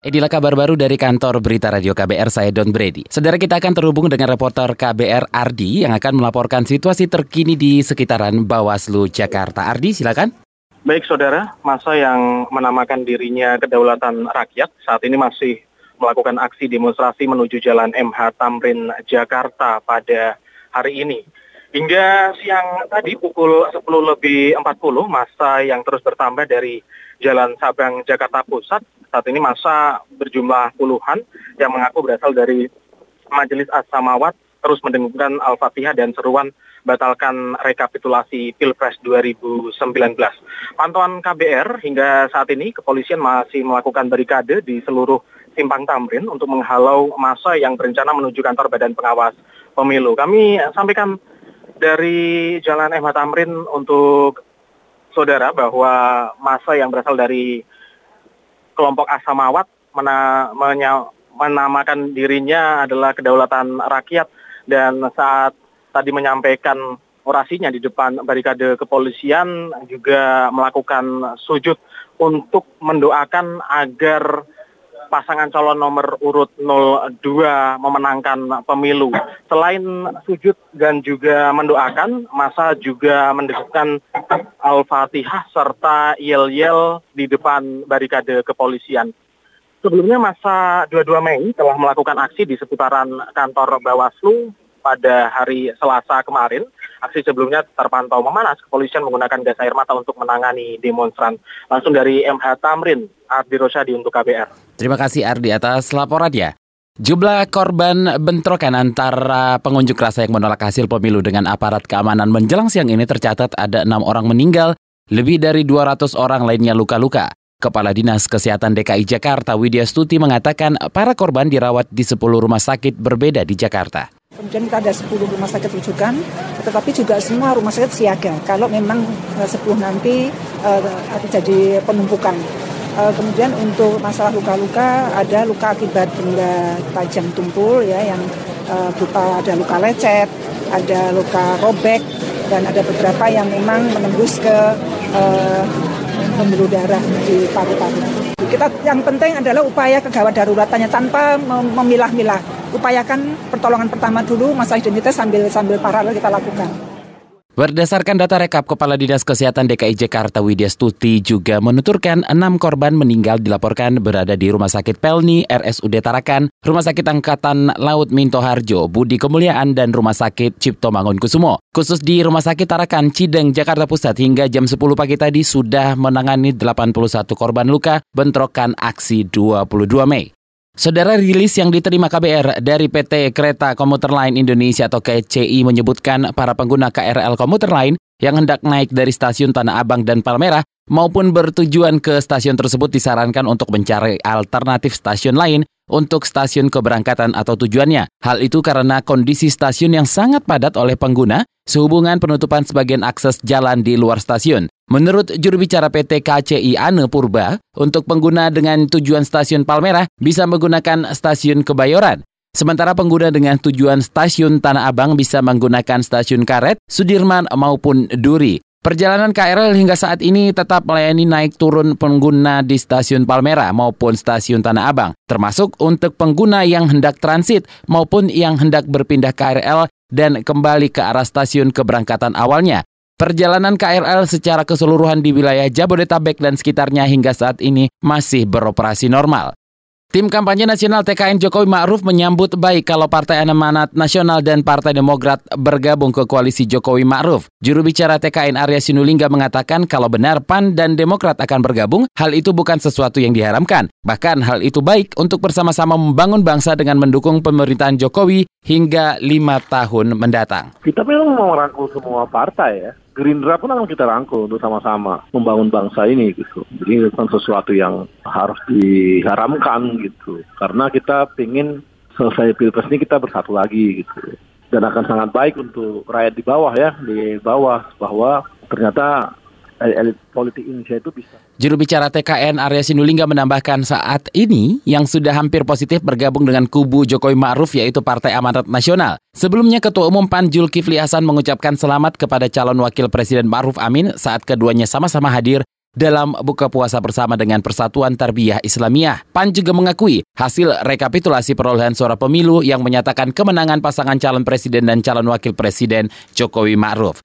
Inilah kabar baru dari kantor Berita Radio KBR, saya Don Brady. Saudara kita akan terhubung dengan reporter KBR Ardi yang akan melaporkan situasi terkini di sekitaran Bawaslu Jakarta. Ardi, silakan. Baik saudara, masa yang menamakan dirinya kedaulatan rakyat saat ini masih melakukan aksi demonstrasi menuju Jalan MH Tamrin Jakarta pada hari ini. Hingga siang tadi pukul 10 lebih 40, masa yang terus bertambah dari Jalan Sabang Jakarta Pusat saat ini masa berjumlah puluhan yang mengaku berasal dari Majelis As-Samawat terus mendengungkan Al-Fatihah dan seruan batalkan rekapitulasi Pilpres 2019. Pantauan KBR hingga saat ini kepolisian masih melakukan barikade di seluruh simpang Tamrin untuk menghalau masa yang berencana menuju kantor Badan Pengawas Pemilu. Kami sampaikan dari Jalan MH Tamrin untuk saudara bahwa masa yang berasal dari kelompok Asamawat mena, menya, menamakan dirinya adalah kedaulatan rakyat dan saat tadi menyampaikan orasinya di depan barikade kepolisian juga melakukan sujud untuk mendoakan agar pasangan calon nomor urut 02 memenangkan pemilu. Selain sujud dan juga mendoakan, masa juga mendekatkan Al-Fatihah serta yel-yel di depan barikade kepolisian. Sebelumnya masa 22 Mei telah melakukan aksi di seputaran kantor Bawaslu pada hari Selasa kemarin Aksi sebelumnya terpantau memanas, kepolisian menggunakan gas air mata untuk menangani demonstran. Langsung dari MH Tamrin, Ardi Rosyadi untuk KBR. Terima kasih Ardi atas laporannya. Jumlah korban bentrokan antara pengunjuk rasa yang menolak hasil pemilu dengan aparat keamanan menjelang siang ini tercatat ada enam orang meninggal, lebih dari 200 orang lainnya luka-luka. Kepala Dinas Kesehatan DKI Jakarta Widya Stuti mengatakan para korban dirawat di 10 rumah sakit berbeda di Jakarta. Kemudian kita ada 10 rumah sakit rujukan, tetapi juga semua rumah sakit siaga. Kalau memang 10 eh, nanti uh, terjadi penumpukan. Uh, kemudian untuk masalah luka-luka, ada luka akibat benda tajam tumpul ya yang uh, berupa ada luka lecet, ada luka robek, dan ada beberapa yang memang menembus ke uh, pembuluh darah di paru-paru. Kita yang penting adalah upaya kegawat daruratannya tanpa memilah-milah upayakan pertolongan pertama dulu masa identitas sambil sambil paralel kita lakukan. Berdasarkan data rekap Kepala Dinas Kesehatan DKI Jakarta Widya Stuti juga menuturkan enam korban meninggal dilaporkan berada di Rumah Sakit Pelni, RSUD Tarakan, Rumah Sakit Angkatan Laut Minto Harjo, Budi Kemuliaan, dan Rumah Sakit Cipto Mangunkusumo. Khusus di Rumah Sakit Tarakan, Cideng, Jakarta Pusat hingga jam 10 pagi tadi sudah menangani 81 korban luka bentrokan aksi 22 Mei. Saudara rilis yang diterima KBR dari PT Kereta Komuter Line Indonesia atau KCI menyebutkan para pengguna KRL Komuter Line yang hendak naik dari stasiun Tanah Abang dan Palmerah maupun bertujuan ke stasiun tersebut disarankan untuk mencari alternatif stasiun lain untuk stasiun keberangkatan atau tujuannya. Hal itu karena kondisi stasiun yang sangat padat oleh pengguna sehubungan penutupan sebagian akses jalan di luar stasiun. Menurut juru bicara PT KCI Ane Purba, untuk pengguna dengan tujuan stasiun Palmerah bisa menggunakan stasiun Kebayoran. Sementara pengguna dengan tujuan stasiun Tanah Abang bisa menggunakan stasiun Karet, Sudirman maupun Duri. Perjalanan KRL hingga saat ini tetap melayani naik turun pengguna di stasiun Palmerah maupun stasiun Tanah Abang, termasuk untuk pengguna yang hendak transit maupun yang hendak berpindah KRL dan kembali ke arah stasiun keberangkatan awalnya. Perjalanan KRL secara keseluruhan di wilayah Jabodetabek dan sekitarnya hingga saat ini masih beroperasi normal. Tim kampanye nasional TKN Jokowi Ma'ruf menyambut baik kalau Partai Amanat Nasional dan Partai Demokrat bergabung ke koalisi Jokowi Ma'ruf. Juru bicara TKN Arya Sinulinga mengatakan kalau benar PAN dan Demokrat akan bergabung, hal itu bukan sesuatu yang diharamkan. Bahkan hal itu baik untuk bersama-sama membangun bangsa dengan mendukung pemerintahan Jokowi hingga lima tahun mendatang. Kita memang mau rangkul semua partai ya. Gerindra pun akan kita rangkul untuk sama-sama membangun bangsa ini gitu. Jadi itu kan sesuatu yang harus diharamkan gitu. Karena kita ingin selesai pilpres ini kita bersatu lagi gitu. Dan akan sangat baik untuk rakyat di bawah ya, di bawah bahwa ternyata Eh, elit politik Indonesia itu bisa. Juru bicara TKN Arya Sinulinga menambahkan saat ini yang sudah hampir positif bergabung dengan kubu Jokowi Ma'ruf yaitu Partai Amanat Nasional. Sebelumnya Ketua Umum PAN Julkifli Hasan mengucapkan selamat kepada calon wakil Presiden Ma'ruf Amin saat keduanya sama-sama hadir dalam buka puasa bersama dengan Persatuan Tarbiyah Islamiyah. PAN juga mengakui hasil rekapitulasi perolehan suara pemilu yang menyatakan kemenangan pasangan calon presiden dan calon wakil presiden Jokowi Ma'ruf.